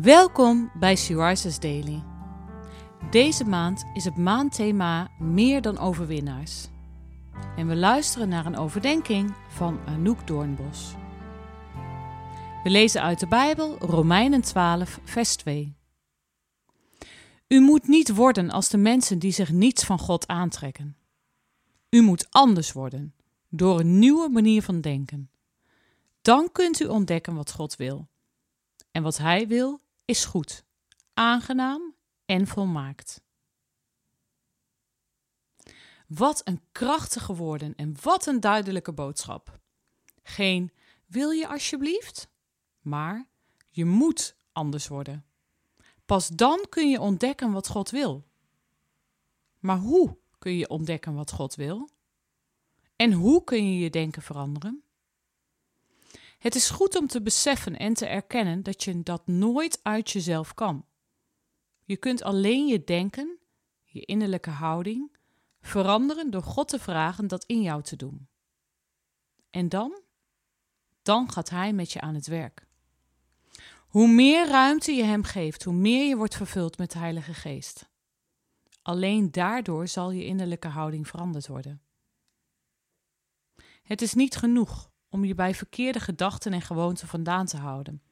Welkom bij She Daily. Deze maand is het maandthema Meer dan overwinnaars. En we luisteren naar een overdenking van Anouk Doornbos. We lezen uit de Bijbel Romeinen 12, vers 2. U moet niet worden als de mensen die zich niets van God aantrekken. U moet anders worden, door een nieuwe manier van denken. Dan kunt u ontdekken wat God wil. En wat Hij wil is goed, aangenaam en volmaakt. Wat een krachtige woorden en wat een duidelijke boodschap. Geen wil je alsjeblieft, maar je moet anders worden. Pas dan kun je ontdekken wat God wil. Maar hoe kun je ontdekken wat God wil? En hoe kun je je denken veranderen? Het is goed om te beseffen en te erkennen dat je dat nooit uit jezelf kan. Je kunt alleen je denken, je innerlijke houding, veranderen door God te vragen dat in jou te doen. En dan? Dan gaat Hij met je aan het werk. Hoe meer ruimte je Hem geeft, hoe meer je wordt vervuld met de Heilige Geest. Alleen daardoor zal je innerlijke houding veranderd worden. Het is niet genoeg om je bij verkeerde gedachten en gewoonten vandaan te houden.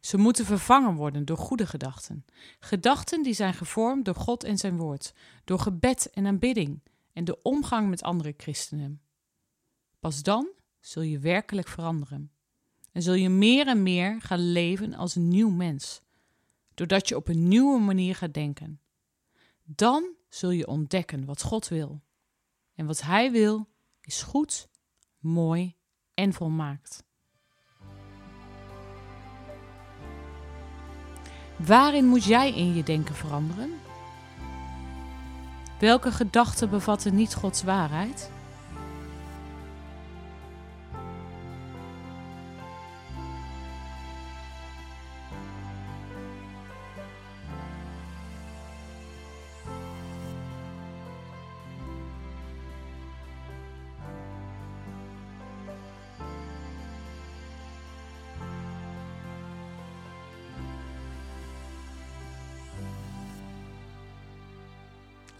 Ze moeten vervangen worden door goede gedachten. Gedachten die zijn gevormd door God en zijn woord, door gebed en aanbidding en de omgang met andere christenen. Pas dan zul je werkelijk veranderen. En zul je meer en meer gaan leven als een nieuw mens, doordat je op een nieuwe manier gaat denken. Dan zul je ontdekken wat God wil. En wat Hij wil is goed, mooi en volmaakt. Waarin moet jij in je denken veranderen? Welke gedachten bevatten niet Gods waarheid?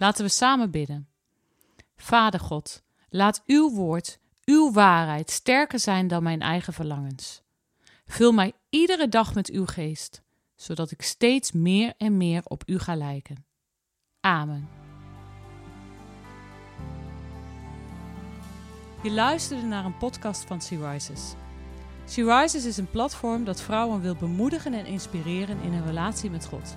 Laten we samen bidden. Vader God, laat uw woord, uw waarheid sterker zijn dan mijn eigen verlangens. Vul mij iedere dag met uw geest, zodat ik steeds meer en meer op u ga lijken. Amen. Je luisterde naar een podcast van Sea Rises. Sea Rises is een platform dat vrouwen wil bemoedigen en inspireren in hun relatie met God.